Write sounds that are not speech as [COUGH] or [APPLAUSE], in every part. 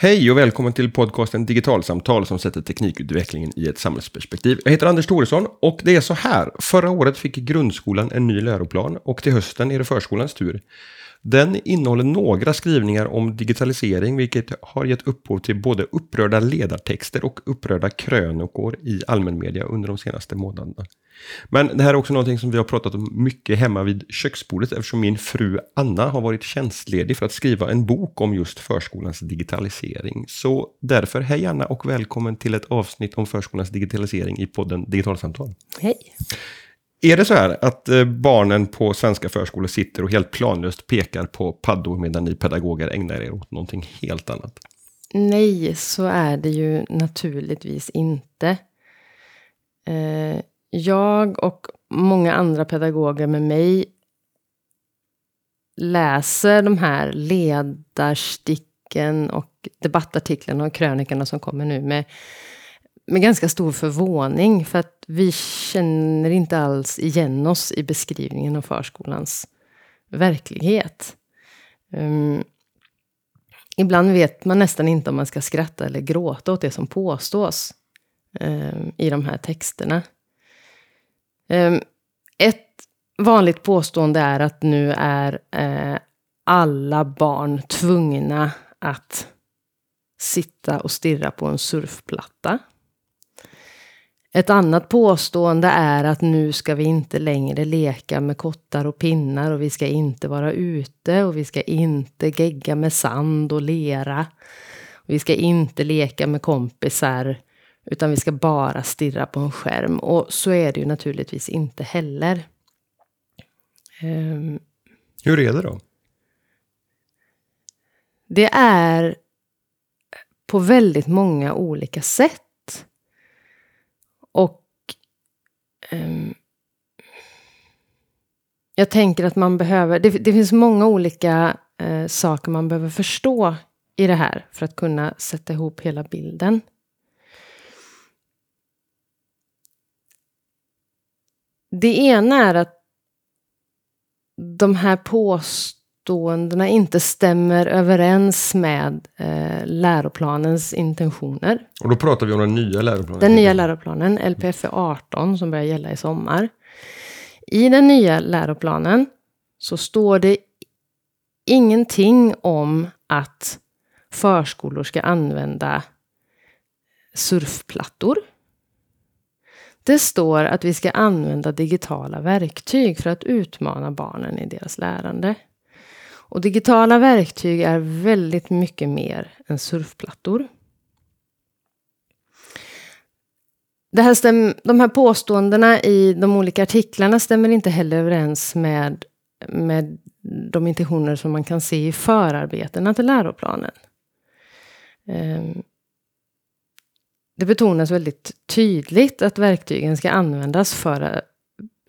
Hej och välkommen till podcasten Digitalsamtal som sätter teknikutvecklingen i ett samhällsperspektiv. Jag heter Anders Thoresson och det är så här. Förra året fick grundskolan en ny läroplan och till hösten är det förskolans tur. Den innehåller några skrivningar om digitalisering vilket har gett upphov till både upprörda ledartexter och upprörda krönikor i allmänmedia under de senaste månaderna. Men det här är också någonting som vi har pratat om mycket hemma vid köksbordet eftersom min fru Anna har varit tjänstledig för att skriva en bok om just förskolans digitalisering. Så därför, hej Anna och välkommen till ett avsnitt om förskolans digitalisering i podden Digitalsamtal. Hej. Är det så här att eh, barnen på svenska förskolor sitter och helt planlöst pekar på paddor medan ni pedagoger ägnar er åt någonting helt annat? Nej, så är det ju naturligtvis inte. Eh, jag och många andra pedagoger med mig läser de här ledarsticken och debattartiklarna och krönikorna som kommer nu med, med ganska stor förvåning. För att vi känner inte alls igen oss i beskrivningen av förskolans verklighet. Um, ibland vet man nästan inte om man ska skratta eller gråta åt det som påstås um, i de här texterna. Um, ett vanligt påstående är att nu är uh, alla barn tvungna att sitta och stirra på en surfplatta. Ett annat påstående är att nu ska vi inte längre leka med kottar och pinnar och vi ska inte vara ute och vi ska inte gegga med sand och lera. Vi ska inte leka med kompisar utan vi ska bara stirra på en skärm. Och så är det ju naturligtvis inte heller. Um, Hur är det då? Det är på väldigt många olika sätt. Och um, jag tänker att man behöver, det, det finns många olika uh, saker man behöver förstå i det här för att kunna sätta ihop hela bilden. Det ena är att de här påståendena inte stämmer överens med eh, läroplanens intentioner. Och då pratar vi om den nya läroplanen? Den nya läroplanen, LPF 18, som börjar gälla i sommar. I den nya läroplanen så står det ingenting om att förskolor ska använda surfplattor. Det står att vi ska använda digitala verktyg för att utmana barnen i deras lärande. Och digitala verktyg är väldigt mycket mer än surfplattor. Det här stäm, de här påståendena i de olika artiklarna stämmer inte heller överens med, med de intentioner som man kan se i förarbetena till läroplanen. Ehm, det betonas väldigt tydligt att verktygen ska användas för, eh,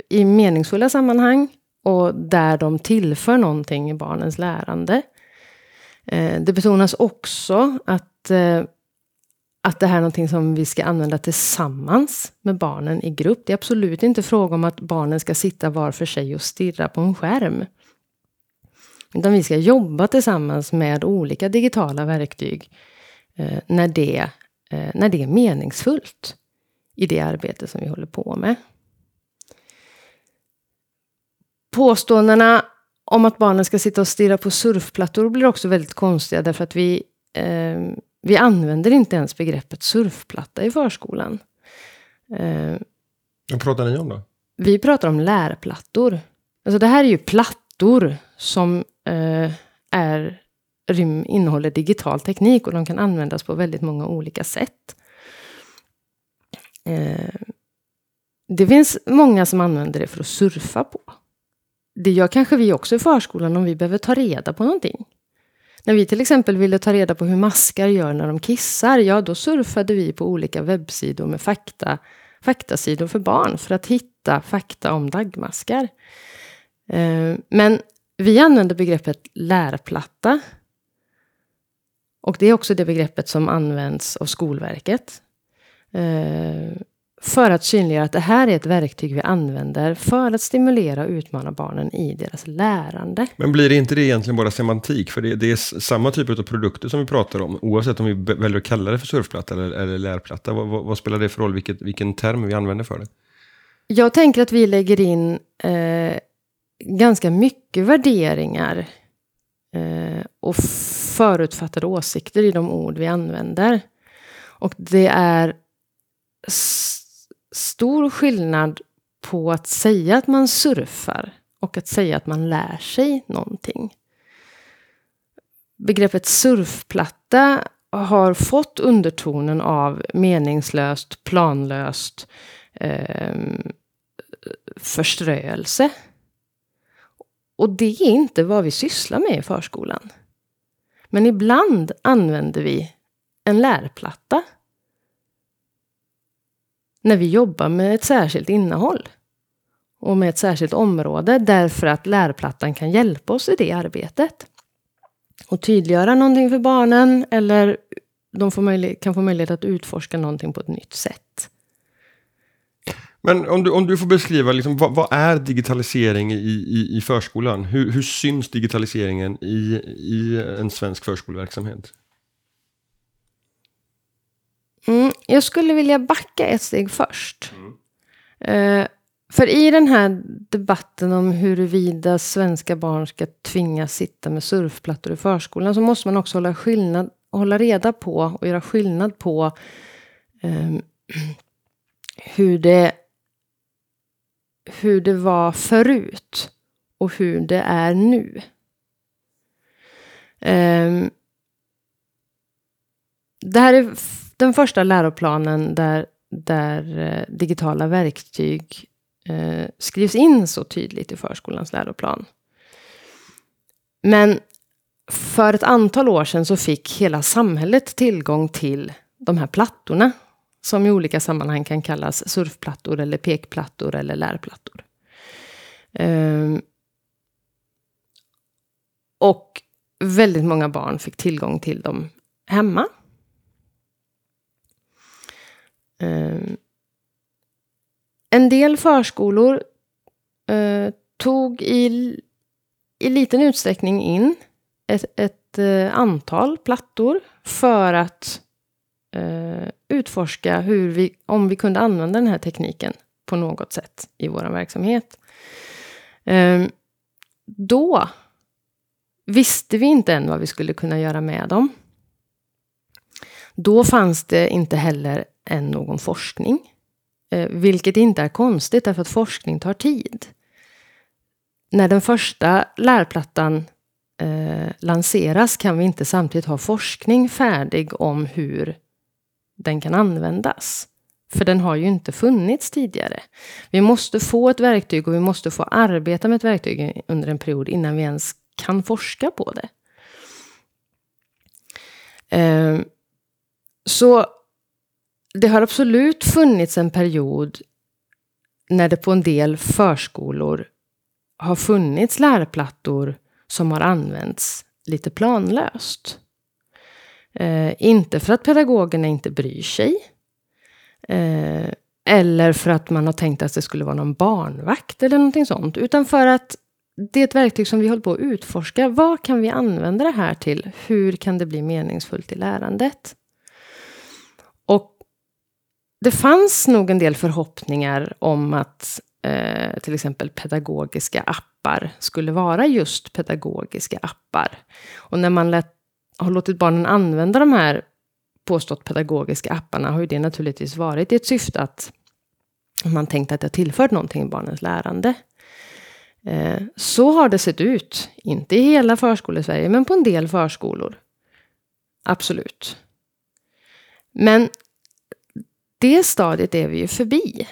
i meningsfulla sammanhang och där de tillför någonting i barnens lärande. Eh, det betonas också att, eh, att det här är någonting som vi ska använda tillsammans med barnen i grupp. Det är absolut inte fråga om att barnen ska sitta var för sig och stirra på en skärm. Utan vi ska jobba tillsammans med olika digitala verktyg eh, när det när det är meningsfullt i det arbete som vi håller på med. Påståendena om att barnen ska sitta och stirra på surfplattor blir också väldigt konstiga därför att vi, eh, vi använder inte ens begreppet surfplatta i förskolan. Eh, Vad pratar ni om då? Vi pratar om lärplattor. Alltså det här är ju plattor som eh, är rym innehåller digital teknik och de kan användas på väldigt många olika sätt. Eh, det finns många som använder det för att surfa på. Det gör kanske vi också i förskolan om vi behöver ta reda på någonting. När vi till exempel ville ta reda på hur maskar gör när de kissar, ja då surfade vi på olika webbsidor med fakta, faktasidor för barn för att hitta fakta om dagmaskar. Eh, men vi använder begreppet lärplatta och det är också det begreppet som används av Skolverket. Eh, för att synliggöra att det här är ett verktyg vi använder för att stimulera och utmana barnen i deras lärande. Men blir det inte det egentligen bara semantik? För det, det är samma typ av produkter som vi pratar om, oavsett om vi väljer att kalla det för surfplatta eller, eller lärplatta. Vad, vad, vad, spelar det för roll, vilket, vilken term vi använder för det? Jag tänker att vi lägger in eh, ganska mycket värderingar eh, och förutfattade åsikter i de ord vi använder. Och det är stor skillnad på att säga att man surfar och att säga att man lär sig någonting. Begreppet surfplatta har fått undertonen av meningslöst, planlöst, eh, förströelse. Och det är inte vad vi sysslar med i förskolan. Men ibland använder vi en lärplatta när vi jobbar med ett särskilt innehåll och med ett särskilt område därför att lärplattan kan hjälpa oss i det arbetet. Och tydliggöra någonting för barnen eller de får kan få möjlighet att utforska någonting på ett nytt sätt. Men om du, om du får beskriva, liksom, vad, vad är digitalisering i, i, i förskolan? Hur, hur syns digitaliseringen i, i en svensk förskoleverksamhet? Mm, jag skulle vilja backa ett steg först. Mm. Uh, för i den här debatten om huruvida svenska barn ska tvingas sitta med surfplattor i förskolan så måste man också hålla, skillnad, hålla reda på och göra skillnad på um, [CLEARS THROAT] hur, det, hur det var förut och hur det är nu. Um, det här är den första läroplanen där, där eh, digitala verktyg eh, skrivs in så tydligt i förskolans läroplan. Men för ett antal år sedan så fick hela samhället tillgång till de här plattorna som i olika sammanhang kan kallas surfplattor eller pekplattor eller lärplattor. Um, och väldigt många barn fick tillgång till dem hemma. Um, Eh, en del förskolor eh, tog i, i liten utsträckning in ett, ett eh, antal plattor för att utforska hur vi, om vi kunde använda den här tekniken på något sätt i vår verksamhet. Ehm, då visste vi inte än vad vi skulle kunna göra med dem. Då fanns det inte heller än någon forskning. Eh, vilket inte är konstigt, därför att forskning tar tid. När den första lärplattan eh, lanseras kan vi inte samtidigt ha forskning färdig om hur den kan användas. För den har ju inte funnits tidigare. Vi måste få ett verktyg och vi måste få arbeta med ett verktyg under en period innan vi ens kan forska på det. Eh, så det har absolut funnits en period när det på en del förskolor har funnits lärplattor som har använts lite planlöst. Eh, inte för att pedagogerna inte bryr sig. Eh, eller för att man har tänkt att det skulle vara någon barnvakt eller någonting sånt. Utan för att det är ett verktyg som vi håller på att utforska. Vad kan vi använda det här till? Hur kan det bli meningsfullt i lärandet? Och det fanns nog en del förhoppningar om att eh, till exempel pedagogiska appar skulle vara just pedagogiska appar. Och när man lät, har låtit barnen använda de här påstått pedagogiska apparna har ju det naturligtvis varit i ett syfte att man tänkt att det har tillfört någonting i barnens lärande. Eh, så har det sett ut. Inte i hela förskolesverige, men på en del förskolor. Absolut. Men det stadiet är vi ju förbi.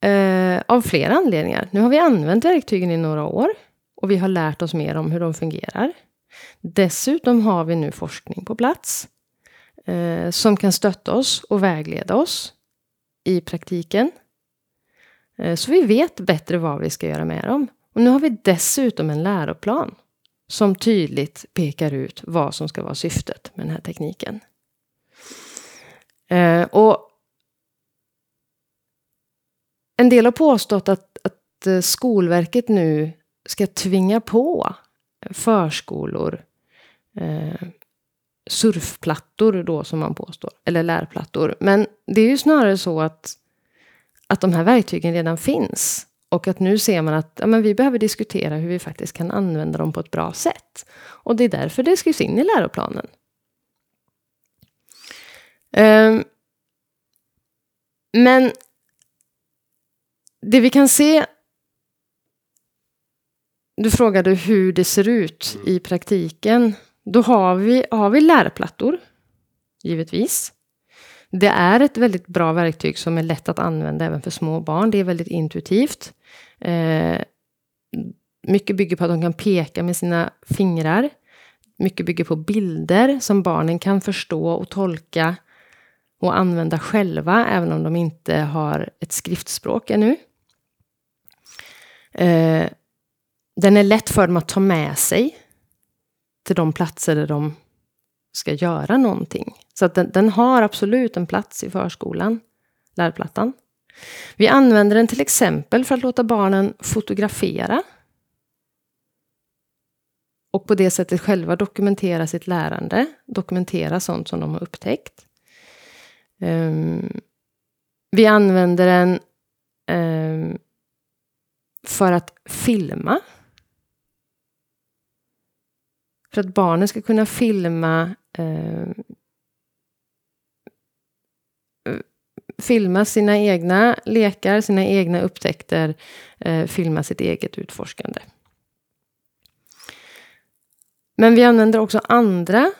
Eh, av flera anledningar. Nu har vi använt verktygen i några år och vi har lärt oss mer om hur de fungerar. Dessutom har vi nu forskning på plats eh, som kan stötta oss och vägleda oss i praktiken. Eh, så vi vet bättre vad vi ska göra med dem. Och nu har vi dessutom en läroplan som tydligt pekar ut vad som ska vara syftet med den här tekniken. Eh, och en del har påstått att, att eh, Skolverket nu ska tvinga på förskolor eh, surfplattor då som man påstår, eller lärplattor. Men det är ju snarare så att, att de här verktygen redan finns. Och att nu ser man att ja, men vi behöver diskutera hur vi faktiskt kan använda dem på ett bra sätt. Och det är därför det skrivs in i läroplanen. Um, men det vi kan se du frågade hur det ser ut i praktiken. Då har vi, har vi lärplattor, givetvis. Det är ett väldigt bra verktyg som är lätt att använda även för små barn. Det är väldigt intuitivt. Eh, mycket bygger på att de kan peka med sina fingrar. Mycket bygger på bilder som barnen kan förstå och tolka och använda själva, även om de inte har ett skriftspråk ännu. Eh, den är lätt för dem att ta med sig till de platser där de ska göra någonting. Så att den, den har absolut en plats i förskolan, lärplattan. Vi använder den till exempel för att låta barnen fotografera. Och på det sättet själva dokumentera sitt lärande, dokumentera sånt som de har upptäckt. Um, vi använder den um, för att filma för att barnen ska kunna filma um, filma sina egna lekar, sina egna upptäckter, eh, filma sitt eget utforskande. Men vi använder också andra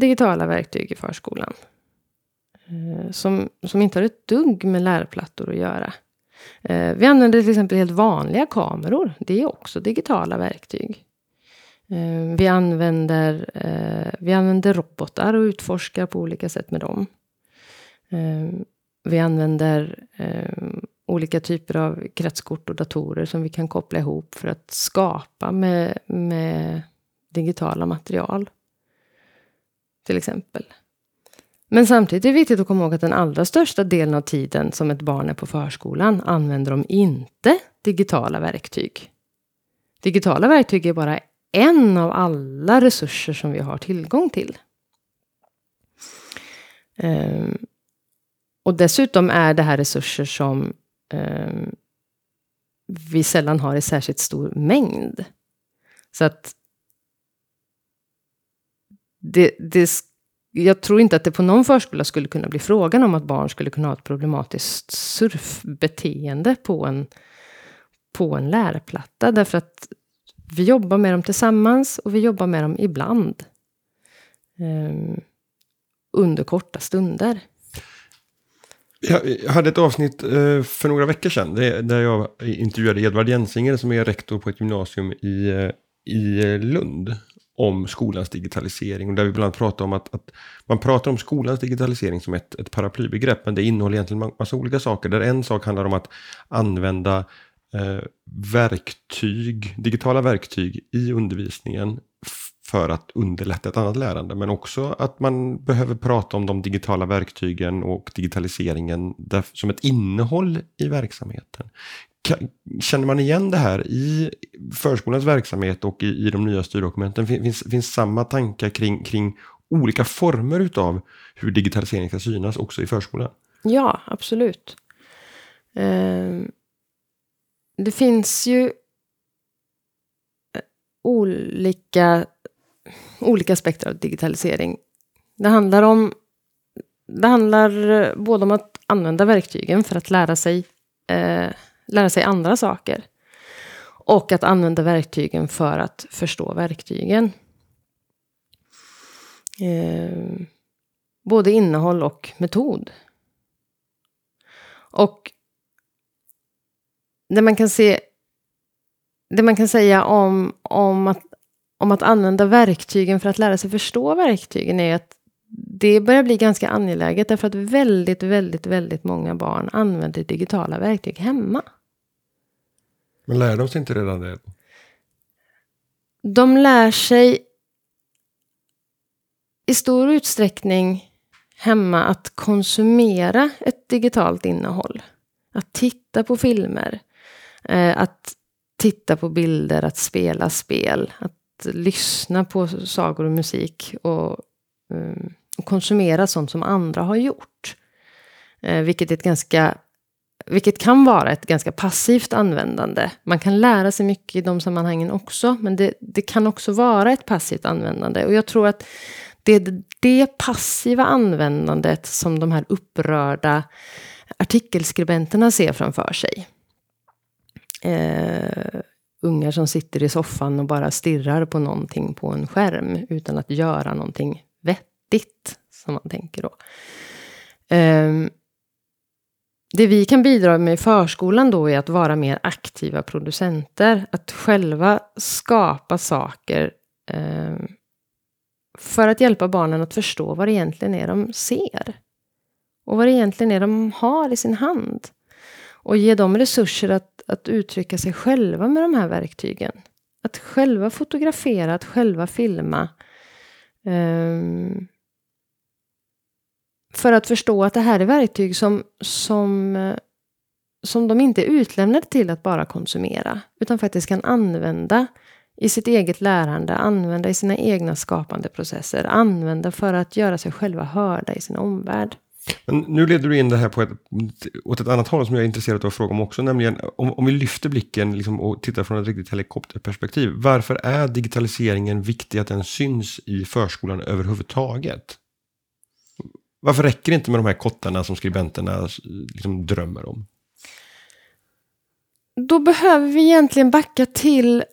digitala verktyg i förskolan. Eh, som, som inte har ett dugg med lärplattor att göra. Eh, vi använder till exempel helt vanliga kameror. Det är också digitala verktyg. Eh, vi använder, vi använder robotar och utforskar på olika sätt med dem. Vi använder olika typer av kretskort och datorer som vi kan koppla ihop för att skapa med, med digitala material. Till exempel. Men samtidigt är det viktigt att komma ihåg att den allra största delen av tiden som ett barn är på förskolan använder de inte digitala verktyg. Digitala verktyg är bara en av alla resurser som vi har tillgång till. Um, och dessutom är det här resurser som um, vi sällan har i särskilt stor mängd. Så att det, det, jag tror inte att det på någon förskola skulle kunna bli frågan om att barn skulle kunna ha ett problematiskt surfbeteende på en, på en lärplatta. Därför att vi jobbar med dem tillsammans och vi jobbar med dem ibland. Um, under korta stunder. Jag hade ett avsnitt eh, för några veckor sedan där jag intervjuade Edvard Jensinger som är rektor på ett gymnasium i, eh, i Lund om skolans digitalisering. Och där vi bland annat pratar om att, att, man pratar om skolans digitalisering som ett, ett paraplybegrepp, men det innehåller egentligen massa olika saker. Där en sak handlar om att använda eh, verktyg, digitala verktyg i undervisningen för att underlätta ett annat lärande. Men också att man behöver prata om de digitala verktygen och digitaliseringen som ett innehåll i verksamheten. Känner man igen det här i förskolans verksamhet och i, i de nya styrdokumenten? Finns, finns samma tankar kring, kring olika former utav hur digitalisering ska synas också i förskolan? Ja, absolut. Eh, det finns ju eh, olika, olika aspekter av digitalisering. Det handlar om det handlar eh, både om att använda verktygen för att lära sig, eh, lära sig andra saker. Och att använda verktygen för att förstå verktygen. Eh, både innehåll och metod. Och det man kan se det man kan säga om, om, att, om att använda verktygen för att lära sig förstå verktygen är att det börjar bli ganska angeläget därför att väldigt, väldigt, väldigt många barn använder digitala verktyg hemma. Men lär de sig inte redan det? De lär sig i stor utsträckning hemma att konsumera ett digitalt innehåll. Att titta på filmer. Eh, att titta på bilder, att spela spel. Att lyssna på sagor och musik. Och, eh, konsumera sånt som andra har gjort. Eh, vilket, är ett ganska, vilket kan vara ett ganska passivt användande. Man kan lära sig mycket i de sammanhangen också. Men det, det kan också vara ett passivt användande. Och jag tror att det är det passiva användandet som de här upprörda artikelskribenterna ser framför sig. Eh, ungar som sitter i soffan och bara stirrar på någonting på en skärm utan att göra någonting vettigt, som man tänker då. Eh, det vi kan bidra med i förskolan då är att vara mer aktiva producenter. Att själva skapa saker eh, för att hjälpa barnen att förstå vad det egentligen är de ser. Och vad det egentligen är de har i sin hand. Och ge dem resurser att, att uttrycka sig själva med de här verktygen. Att själva fotografera, att själva filma. Um, för att förstå att det här är verktyg som, som, eh, som de inte är utlämnade till att bara konsumera. Utan faktiskt kan använda i sitt eget lärande, använda i sina egna skapande processer, använda för att göra sig själva hörda i sin omvärld. Men nu leder du in det här på ett, åt ett annat håll som jag är intresserad av att fråga om också, nämligen om, om vi lyfter blicken liksom och tittar från ett riktigt helikopterperspektiv. Varför är digitaliseringen viktig att den syns i förskolan överhuvudtaget? Varför räcker det inte med de här kottarna som skribenterna eh, liksom drömmer om? Då behöver vi egentligen backa till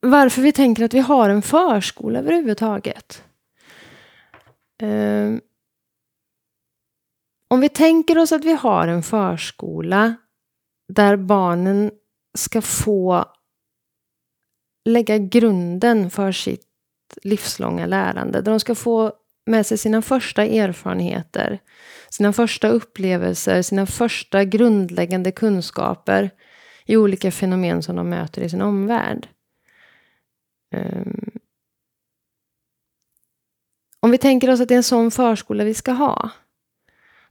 varför vi tänker att vi har en förskola överhuvudtaget. Um, om vi tänker oss att vi har en förskola där barnen ska få lägga grunden för sitt livslånga lärande. Där de ska få med sig sina första erfarenheter, sina första upplevelser, sina första grundläggande kunskaper i olika fenomen som de möter i sin omvärld. Ehm. Om vi tänker oss att det är en sån förskola vi ska ha,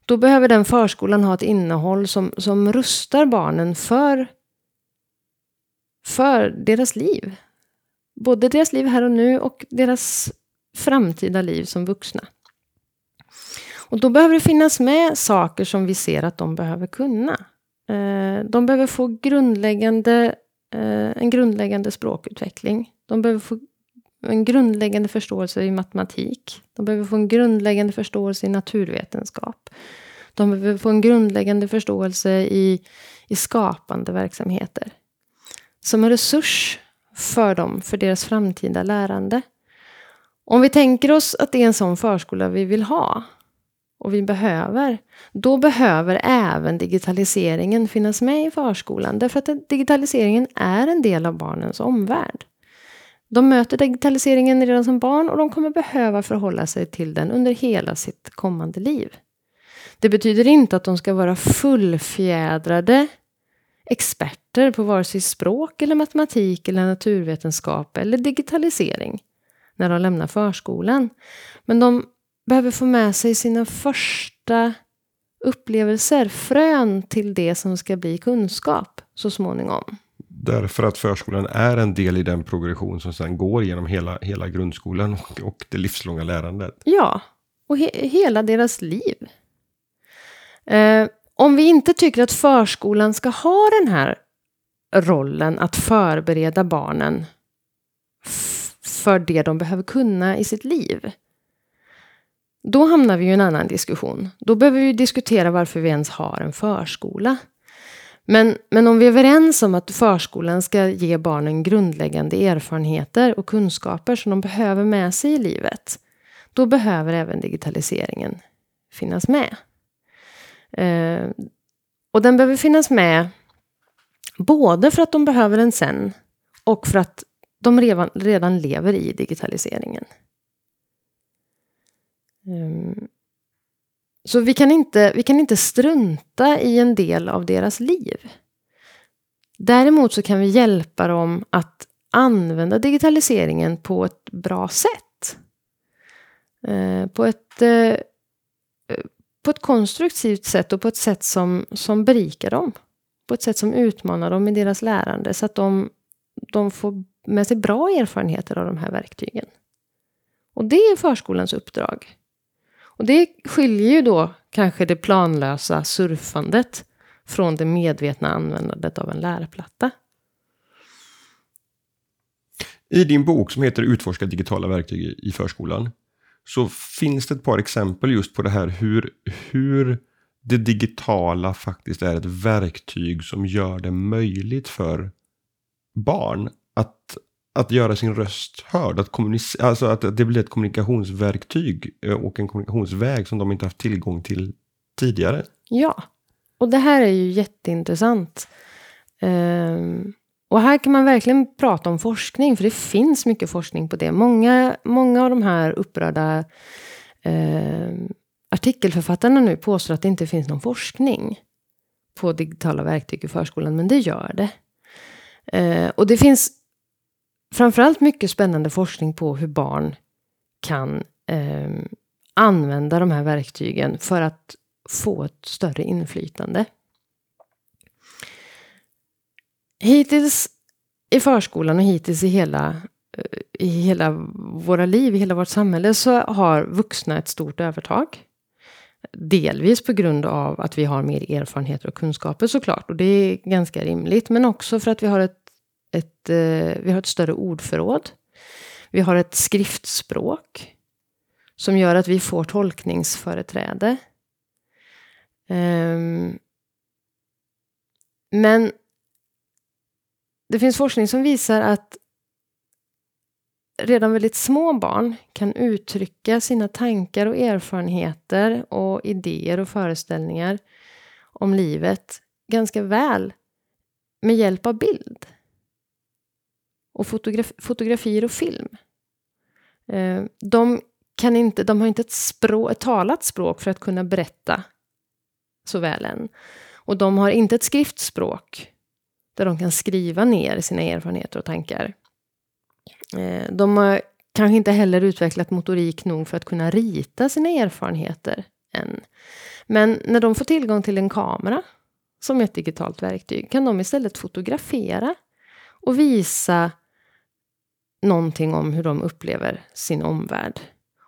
då behöver den förskolan ha ett innehåll som, som rustar barnen för, för deras liv. Både deras liv här och nu och deras framtida liv som vuxna. Och då behöver det finnas med saker som vi ser att de behöver kunna. Eh, de behöver få grundläggande, eh, en grundläggande språkutveckling. De behöver få en grundläggande förståelse i matematik. De behöver få en grundläggande förståelse i naturvetenskap. De behöver få en grundläggande förståelse i, i skapande verksamheter. Som en resurs för dem, för deras framtida lärande. Om vi tänker oss att det är en sån förskola vi vill ha och vi behöver, då behöver även digitaliseringen finnas med i förskolan. Därför att digitaliseringen är en del av barnens omvärld. De möter digitaliseringen redan som barn och de kommer behöva förhålla sig till den under hela sitt kommande liv. Det betyder inte att de ska vara fullfjädrade experter på vare sig språk eller matematik eller naturvetenskap eller digitalisering när de lämnar förskolan. Men de behöver få med sig sina första upplevelser, frön till det som ska bli kunskap så småningom. Därför att förskolan är en del i den progression som sedan går genom hela, hela grundskolan och, och det livslånga lärandet. Ja, och he hela deras liv. Eh, om vi inte tycker att förskolan ska ha den här rollen att förbereda barnen för det de behöver kunna i sitt liv. Då hamnar vi i en annan diskussion. Då behöver vi diskutera varför vi ens har en förskola. Men, men om vi är överens om att förskolan ska ge barnen grundläggande erfarenheter och kunskaper som de behöver med sig i livet, då behöver även digitaliseringen finnas med. Eh, och den behöver finnas med både för att de behöver den sen och för att de redan, redan lever i digitaliseringen. Ehm, så vi kan, inte, vi kan inte strunta i en del av deras liv. Däremot så kan vi hjälpa dem att använda digitaliseringen på ett bra sätt. Ehm, på ett eh, på ett konstruktivt sätt och på ett sätt som, som berikar dem. På ett sätt som utmanar dem i deras lärande så att de, de får med sig bra erfarenheter av de här verktygen. Och det är förskolans uppdrag. Och det skiljer ju då kanske det planlösa surfandet från det medvetna användandet av en lärplatta. I din bok som heter Utforska digitala verktyg i förskolan så finns det ett par exempel just på det här hur, hur det digitala faktiskt är ett verktyg som gör det möjligt för barn att, att göra sin röst hörd. Att, alltså att det blir ett kommunikationsverktyg eh, och en kommunikationsväg som de inte haft tillgång till tidigare. Ja, och det här är ju jätteintressant. Um, och här kan man verkligen prata om forskning, för det finns mycket forskning på det. Många, många av de här upprörda eh, artikelförfattarna nu påstår att det inte finns någon forskning på digitala verktyg i förskolan, men det gör det. Eh, och det finns framförallt mycket spännande forskning på hur barn kan eh, använda de här verktygen för att få ett större inflytande. Hittills i förskolan och hittills i hela, eh, i hela våra liv, i hela vårt samhälle, så har vuxna ett stort övertag. Delvis på grund av att vi har mer erfarenheter och kunskaper såklart, och det är ganska rimligt, men också för att vi har ett, ett, eh, vi har ett större ordförråd. Vi har ett skriftspråk som gör att vi får tolkningsföreträde. Um, men det finns forskning som visar att redan väldigt små barn kan uttrycka sina tankar och erfarenheter och idéer och föreställningar om livet ganska väl med hjälp av bild. Och fotograf fotografier och film. Eh, de, kan inte, de har inte ett, språk, ett talat språk för att kunna berätta så väl än. Och de har inte ett skriftspråk där de kan skriva ner sina erfarenheter och tankar. Eh, de har kanske inte heller utvecklat motorik nog för att kunna rita sina erfarenheter än. Men när de får tillgång till en kamera som ett digitalt verktyg kan de istället fotografera och visa någonting om hur de upplever sin omvärld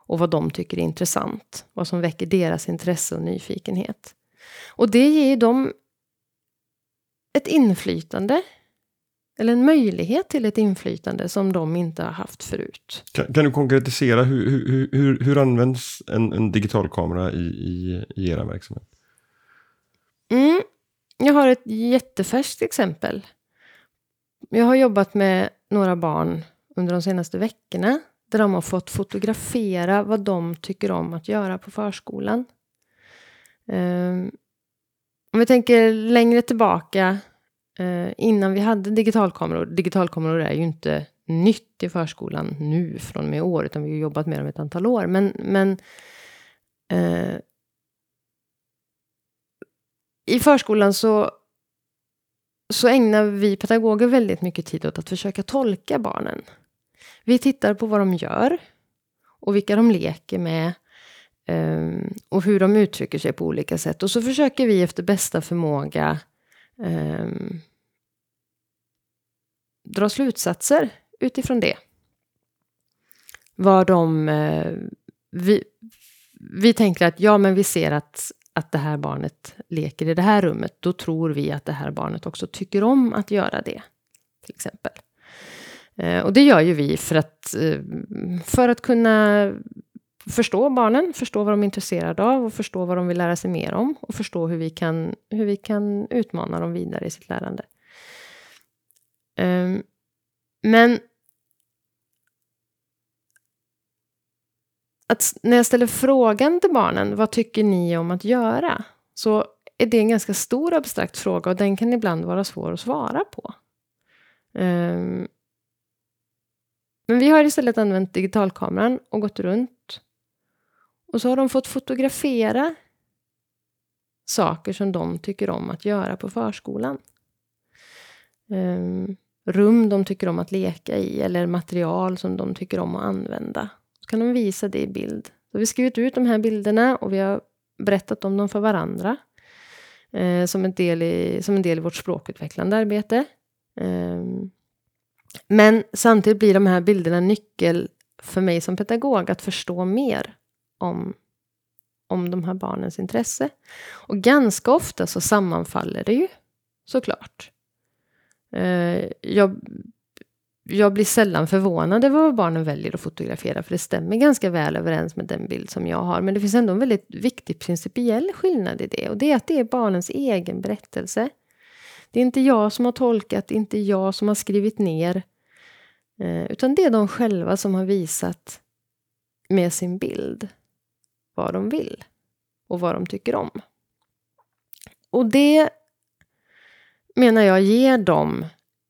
och vad de tycker är intressant, vad som väcker deras intresse och nyfikenhet. Och det ger dem ett inflytande. Eller en möjlighet till ett inflytande som de inte har haft förut. Kan, kan du konkretisera hur, hur, hur, hur används en, en digital kamera i, i, i er verksamhet? Mm, jag har ett jättefärskt exempel. Jag har jobbat med några barn under de senaste veckorna där de har fått fotografera vad de tycker om att göra på förskolan. Um, om vi tänker längre tillbaka, eh, innan vi hade digitalkameror. Digitalkameror är ju inte nytt i förskolan nu från och med år, utan vi har jobbat med dem ett antal år. Men, men eh, i förskolan så, så ägnar vi pedagoger väldigt mycket tid åt att försöka tolka barnen. Vi tittar på vad de gör och vilka de leker med ehm, och hur de uttrycker sig på olika sätt. Och så försöker vi efter bästa förmåga um, dra slutsatser utifrån det. Vad de... Uh, vi, vi tänker att ja, men vi ser att, att det här barnet leker i det här rummet. Då tror vi att det här barnet också tycker om att göra det. Till exempel. Eh, och det gör ju vi för att, eh, för att kunna förstå barnen, förstå vad de är intresserade av och förstå vad de vill lära sig mer om och förstå hur vi kan, hur vi kan utmana dem vidare i sitt lärande. Ehm, men att när jag ställer frågan till barnen, vad tycker ni om att göra? Så är det en ganska stor abstrakt fråga och den kan ibland vara svår att svara på. Ehm, men vi har istället använt digitalkameran och gått runt och så har de fått fotografera saker som de tycker om att göra på förskolan. Um, rum de tycker om att leka i eller material som de tycker om att använda. Så kan de visa det i bild. Så vi har skrivit ut de här bilderna och vi har berättat om dem för varandra. Eh, som, en del i, som en del i vårt språkutvecklande arbete. Eh, men samtidigt blir de här bilderna nyckel för mig som pedagog att förstå mer om, om de här barnens intresse. Och ganska ofta så sammanfaller det ju, såklart. Eh, jag, jag blir sällan förvånad över vad barnen väljer att fotografera, för det stämmer ganska väl överens med den bild som jag har. Men det finns ändå en väldigt viktig principiell skillnad i det, och det är att det är barnens egen berättelse. Det är inte jag som har tolkat, det är inte jag som har skrivit ner, eh, utan det är de själva som har visat med sin bild vad de vill och vad de tycker om. Och det menar jag ger dem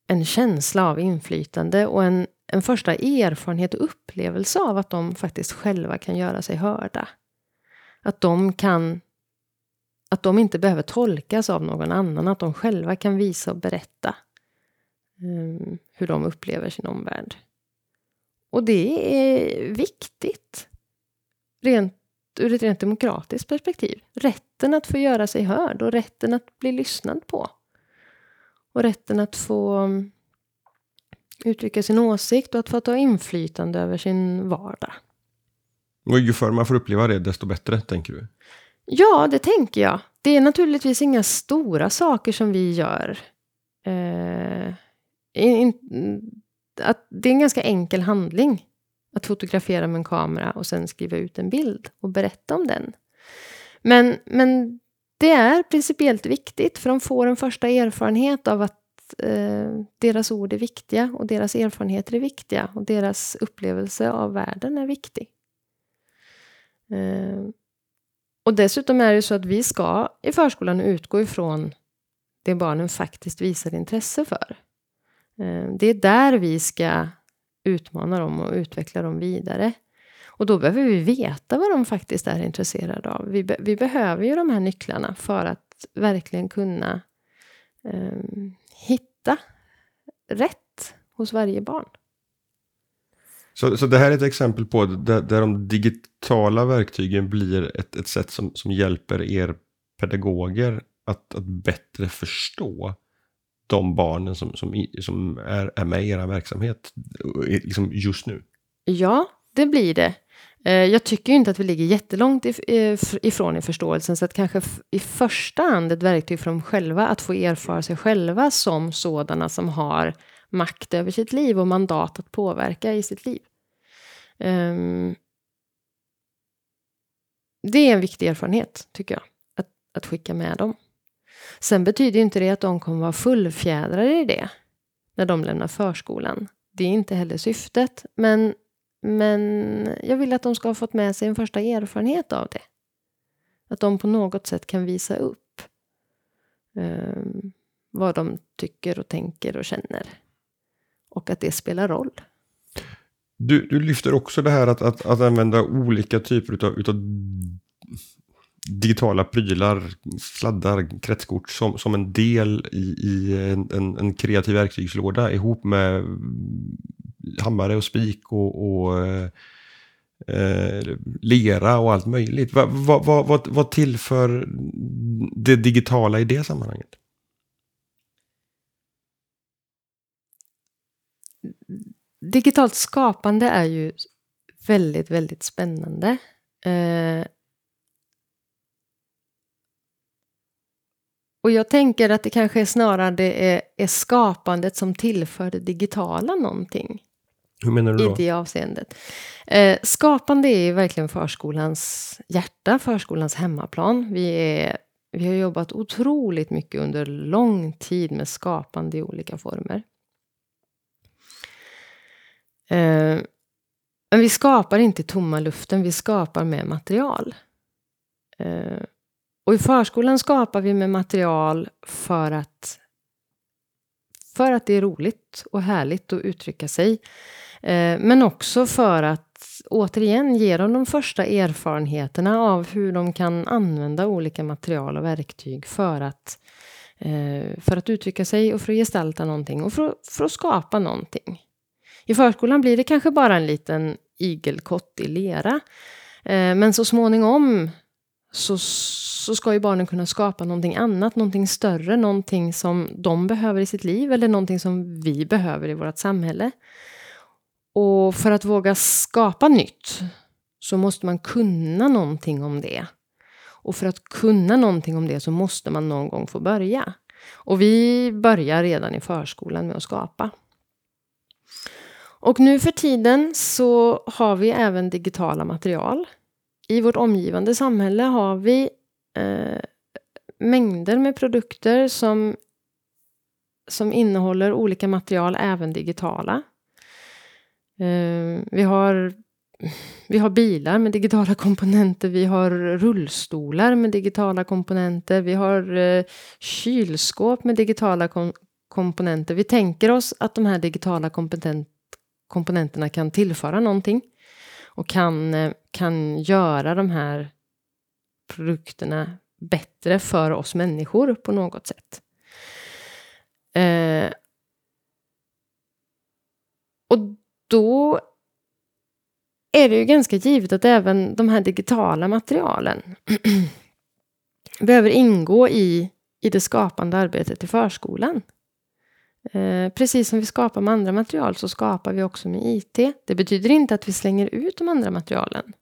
en känsla av inflytande och en, en första erfarenhet och upplevelse av att de faktiskt själva kan göra sig hörda. Att de kan att de inte behöver tolkas av någon annan, att de själva kan visa och berätta um, hur de upplever sin omvärld. Och det är viktigt. Rent, ur ett rent demokratiskt perspektiv. Rätten att få göra sig hörd och rätten att bli lyssnad på. Och rätten att få ehm, uttrycka sin åsikt och att få ta inflytande över sin vardag. Och ju förr man får uppleva det, desto bättre, tänker du? Ja, det tänker jag. Det är naturligtvis inga stora saker som vi gör. Eh, in, att det är en ganska enkel handling att fotografera med en kamera och sen skriva ut en bild och berätta om den. Men, men det är principiellt viktigt för de får en första erfarenhet av att eh, deras ord är viktiga och deras erfarenheter är viktiga och deras upplevelse av världen är viktig. Eh, och dessutom är det så att vi ska i förskolan utgå ifrån det barnen faktiskt visar intresse för. Eh, det är där vi ska utmana dem och utveckla dem vidare. Och då behöver vi veta vad de faktiskt är intresserade av. Vi, be vi behöver ju de här nycklarna för att verkligen kunna eh, hitta rätt hos varje barn. Så, så det här är ett exempel på där, där de digitala verktygen blir ett, ett sätt som, som hjälper er pedagoger att, att bättre förstå de barnen som, som, som är, är med i er verksamhet liksom just nu? Ja, det blir det. Eh, jag tycker inte att vi ligger jättelångt eh, ifrån i förståelsen, så att kanske i första hand ett verktyg för dem själva att få erfara sig själva som sådana som har makt över sitt liv och mandat att påverka i sitt liv. Um, det är en viktig erfarenhet, tycker jag, att, att skicka med dem. Sen betyder inte det att de kommer vara fullfjädrade i det när de lämnar förskolan. Det är inte heller syftet, men, men jag vill att de ska ha fått med sig en första erfarenhet av det. Att de på något sätt kan visa upp um, vad de tycker och tänker och känner. Och att det spelar roll. Du, du lyfter också det här att, att, att använda olika typer utav, utav digitala prylar, sladdar, kretskort som, som en del i, i en, en, en, kreativ verktygslåda ihop med hammare och spik och, och eh, eh lera och allt möjligt. Vad, va, va, va, vad tillför det digitala i det sammanhanget? Digitalt skapande är ju väldigt, väldigt spännande. Eh, Och jag tänker att det kanske är snarare det är, är skapandet som tillför det digitala någonting. Hur menar du då? I det avseendet. Eh, skapande är verkligen förskolans hjärta, förskolans hemmaplan. Vi, är, vi har jobbat otroligt mycket under lång tid med skapande i olika former. Eh, men vi skapar inte i tomma luften, vi skapar med material. Eh, och i förskolan skapar vi med material för att, för att det är roligt och härligt att uttrycka sig. Eh, men också för att återigen ge dem de första erfarenheterna av hur de kan använda olika material och verktyg för att, eh, för att uttrycka sig och för att gestalta någonting och för, för att skapa någonting. I förskolan blir det kanske bara en liten igelkott i lera. Eh, men så småningom så, så ska ju barnen kunna skapa någonting annat, någonting större, någonting som de behöver i sitt liv eller någonting som vi behöver i vårt samhälle. Och för att våga skapa nytt så måste man kunna någonting om det. Och för att kunna någonting om det så måste man någon gång få börja. Och vi börjar redan i förskolan med att skapa. Och nu för tiden så har vi även digitala material. I vårt omgivande samhälle har vi eh, mängder med produkter som, som innehåller olika material, även digitala. Eh, vi har vi har bilar med digitala komponenter, vi har rullstolar med digitala komponenter, vi har eh, kylskåp med digitala kom komponenter. Vi tänker oss att de här digitala komponenterna komponenterna kan tillföra någonting och kan, eh, kan göra de här produkterna bättre för oss människor på något sätt. Eh, och då är det ju ganska givet att även de här digitala materialen [CLEARS THROAT] behöver ingå i, i det skapande arbetet i förskolan. Eh, precis som vi skapar med andra material så skapar vi också med IT. Det betyder inte att vi slänger ut de andra materialen.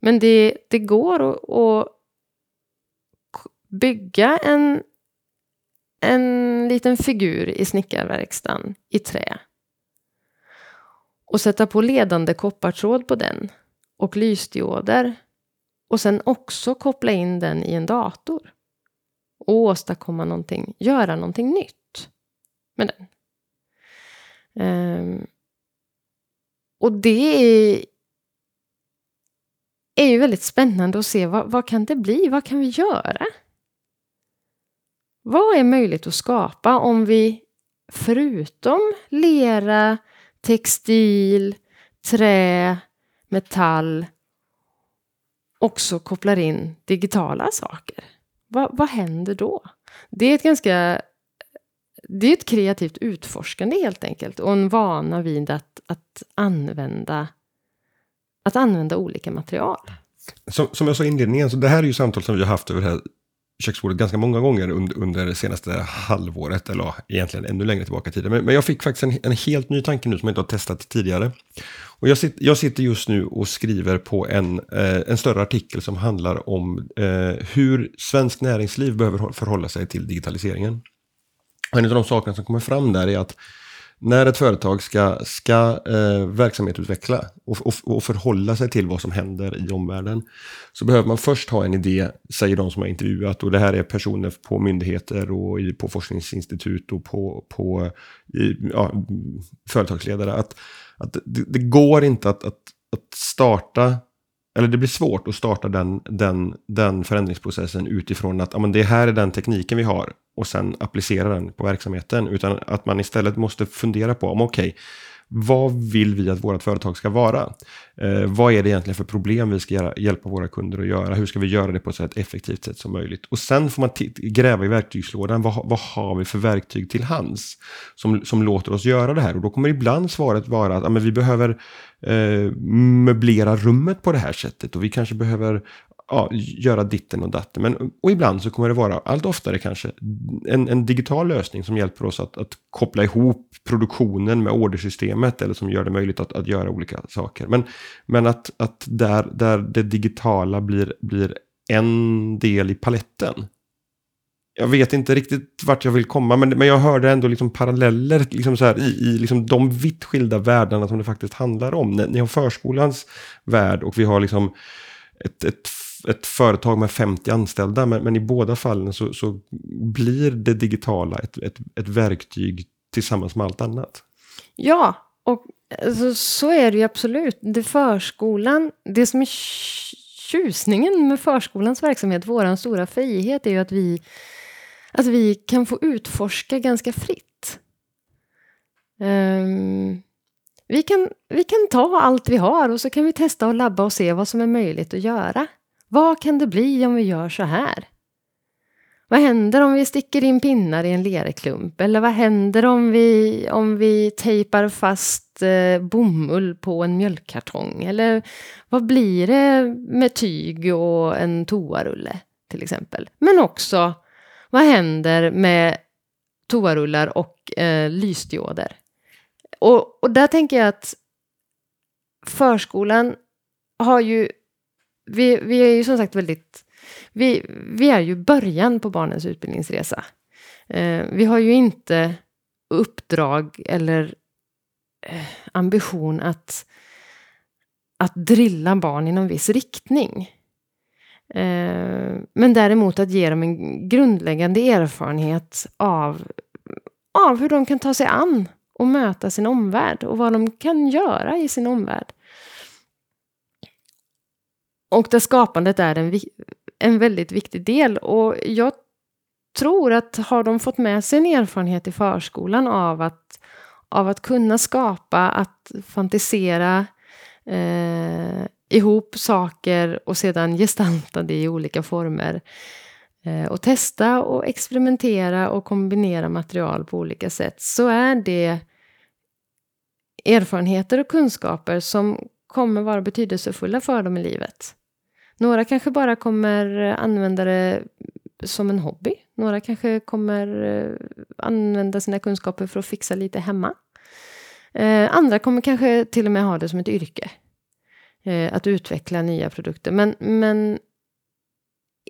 Men det, det går att, att bygga en, en liten figur i snickarverkstan i trä och sätta på ledande koppartråd på den och lysdioder och sen också koppla in den i en dator och åstadkomma någonting, göra någonting nytt med den. Um, och det är, är ju väldigt spännande att se vad, vad kan det bli, vad kan vi göra? Vad är möjligt att skapa om vi förutom lera, textil, trä, metall också kopplar in digitala saker. Va, vad händer då? Det är ett ganska det är ett kreativt utforskande helt enkelt och en vana vid att, att, använda, att använda olika material. Som, som jag sa i inledningen, så det här är ju samtal som vi har haft över det här köksbordet ganska många gånger under, under det senaste halvåret, eller egentligen ännu längre tillbaka i tiden. Men, men, jag fick faktiskt en, en, helt ny tanke nu som jag inte har testat tidigare. Och jag, sit, jag sitter just nu och skriver på en, eh, en större artikel som handlar om eh, hur svensk näringsliv behöver förhålla sig till digitaliseringen. En av de sakerna som kommer fram där är att när ett företag ska, ska eh, verksamhetsutveckla och, och, och, förhålla sig till vad som händer i omvärlden så behöver man först ha en idé, säger de som har intervjuat. Och det här är personer på myndigheter och i, på forskningsinstitut och på, på i, ja, företagsledare. Att, att det, det går inte att, att, att starta eller det blir svårt att starta den, den, den förändringsprocessen utifrån att ja, men det här är den tekniken vi har och sen applicera den på verksamheten. Utan att man istället måste fundera på om okej, okay, vad vill vi att vårt företag ska vara? Eh, vad är det egentligen för problem vi ska göra, hjälpa våra kunder att göra? Hur ska vi göra det på ett så effektivt sätt som möjligt? Och sen får man gräva i verktygslådan. Vad, vad har vi för verktyg till hands som, som låter oss göra det här? Och då kommer ibland svaret vara att ja, men vi behöver eh, möblera rummet på det här sättet och vi kanske behöver ja, göra ditten och datten. Men, och ibland så kommer det vara, allt oftare kanske, en, en digital lösning som hjälper oss att, att, koppla ihop produktionen med ordersystemet eller som gör det möjligt att, att göra olika saker. Men, men att, att där, där det digitala blir, blir en del i paletten. Jag vet inte riktigt vart jag vill komma, men, men jag hörde ändå liksom paralleller liksom så här, i, i liksom de vitt skilda världarna som det faktiskt handlar om. Ni har förskolans värld och vi har liksom ett, ett ett företag med 50 anställda, men, men i båda fallen så, så, blir det digitala ett, ett, ett verktyg tillsammans med allt annat. Ja, och alltså, så är det ju absolut. Det förskolan, det som är tjusningen med förskolans verksamhet, vår stora frihet, är ju att vi, att vi kan få utforska ganska fritt. Um, vi, kan, vi kan ta allt vi har och så kan vi testa och labba och se vad som är möjligt att göra. Vad kan det bli om vi gör så här? Vad händer om vi sticker in pinnar i en lerklump? Eller vad händer om vi, om vi tejpar fast eh, bomull på en mjölkkartong? Eller vad blir det med tyg och en toarulle till exempel? Men också, vad händer med toarullar och eh, lysdioder? Och, och där tänker jag att förskolan har ju... Vi, vi är ju som sagt väldigt vi, vi är ju början på barnens utbildningsresa. Eh, vi har ju inte uppdrag eller eh, ambition att, att drilla barn i någon viss riktning. Eh, men däremot att ge dem en grundläggande erfarenhet av, av hur de kan ta sig an och möta sin omvärld och vad de kan göra i sin omvärld. Och där skapandet är en, en väldigt viktig del. Och jag tror att har de fått med sig en erfarenhet i förskolan av att, av att kunna skapa, att fantisera eh, ihop saker och sedan gestalta det i olika former. Eh, och testa och experimentera och kombinera material på olika sätt. Så är det erfarenheter och kunskaper som kommer vara betydelsefulla för dem i livet. Några kanske bara kommer eh, använda det som en hobby. Några kanske kommer eh, använda sina kunskaper för att fixa lite hemma. Eh, andra kommer kanske till och med ha det som ett yrke. Att utveckla nya produkter. Men, men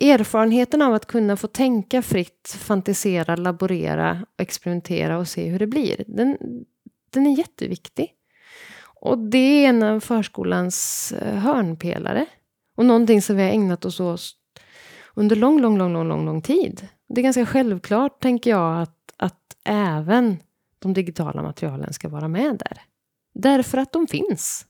erfarenheten av att kunna få tänka fritt, fantisera, laborera, experimentera och se hur det blir. Den, den är jätteviktig. Och det är en av förskolans hörnpelare. Och någonting som vi har ägnat oss åt under lång, lång, lång, lång, lång, lång tid. Det är ganska självklart, tänker jag, att, att även de digitala materialen ska vara med där. Därför att de finns.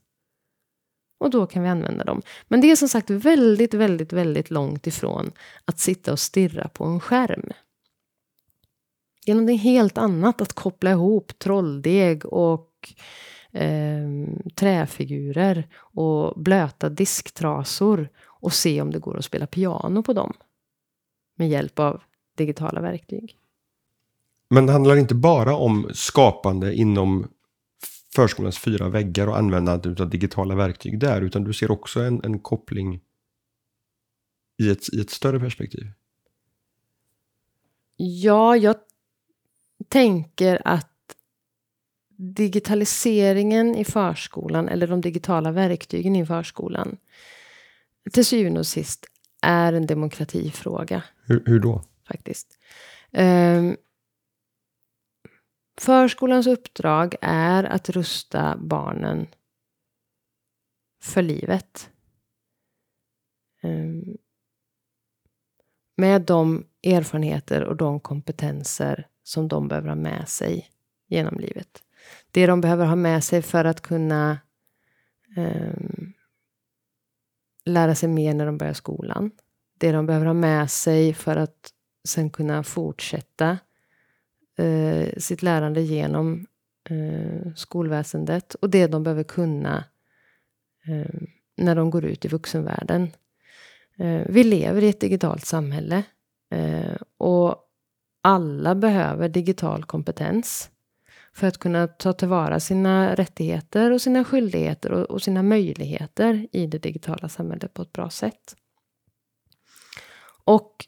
Och då kan vi använda dem. Men det är som sagt väldigt, väldigt, väldigt långt ifrån att sitta och stirra på en skärm. Det är någonting helt annat att koppla ihop trolldeg och eh, träfigurer och blöta disktrasor och se om det går att spela piano på dem med hjälp av digitala verktyg. Men det handlar inte bara om skapande inom förskolans fyra väggar och användandet av digitala verktyg där, utan du ser också en, en koppling i ett, i ett större perspektiv? Ja, jag tänker att digitaliseringen i förskolan, eller de digitala verktygen i förskolan, till syvende och sist är en demokratifråga. Hur, hur då? Faktiskt. Um, förskolans uppdrag är att rusta barnen för livet. Um, med de erfarenheter och de kompetenser som de behöver ha med sig genom livet det de behöver ha med sig för att kunna um, lära sig mer när de börjar skolan. Det de behöver ha med sig för att sen kunna fortsätta uh, sitt lärande genom uh, skolväsendet och det de behöver kunna uh, när de går ut i vuxenvärlden. Eh, vi lever i ett digitalt samhälle och alla behöver digital kompetens för att kunna ta tillvara sina rättigheter och sina skyldigheter och, och sina möjligheter i det digitala samhället på ett bra sätt. Och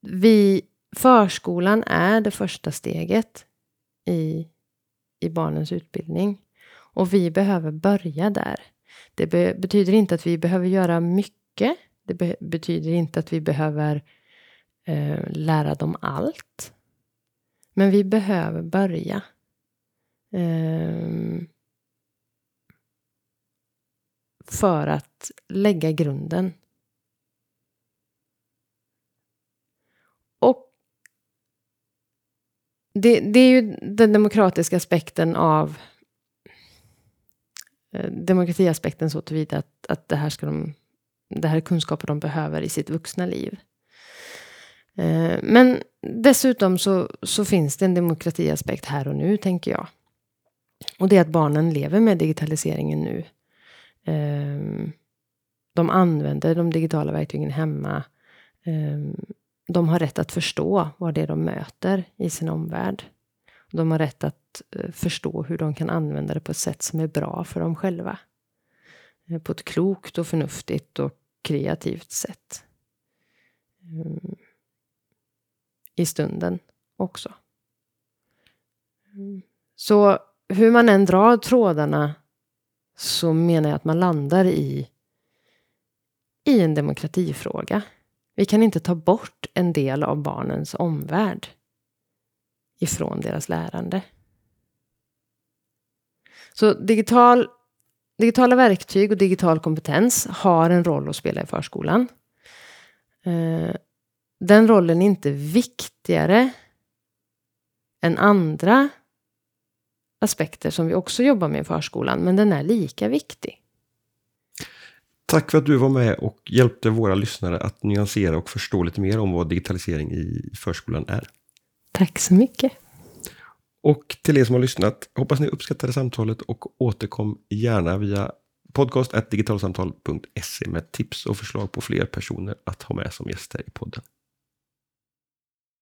vi, förskolan är det första steget i, i barnens utbildning. Och vi behöver börja där. Det be betyder inte att vi behöver göra mycket. Det be betyder inte att vi behöver eh, lära dem allt. Men vi behöver börja. Eh, för att lägga grunden. Och det, det, är ju den demokratiska aspekten av eh, demokratiaspekten så tillvida att, att det här ska de det här är kunskaper de behöver i sitt vuxna liv. Eh, men dessutom så, så finns det en demokratiaspekt här och nu, tänker jag. Och det är att barnen lever med digitaliseringen nu. Ehm, de använder de digitala verktygen hemma. Ehm, de har rätt att förstå vad det är de möter i sin omvärld. De har rätt att eh, förstå hur de kan använda det på ett sätt som är bra för dem själva. Eh, på ett klokt och förnuftigt och kreativt sätt. Ehm, i stunden också. Mm. Så hur man än drar trådarna så menar jag att man landar i, i en demokratifråga. Vi kan inte ta bort en del av barnens omvärld ifrån deras lärande. Så digital, digitala verktyg och digital kompetens har en roll att spela i förskolan. Eh, den rollen är inte viktigare än andra aspekter som vi också jobbar med i förskolan, men den är lika viktig. Tack för att du var med och hjälpte våra lyssnare att nyansera och förstå lite mer om vad digitalisering i förskolan är. Tack så mycket. Och till er som har lyssnat, hoppas ni uppskattade samtalet och återkom gärna via podcast digitalsamtal.se med tips och förslag på fler personer att ha med som gäster i podden.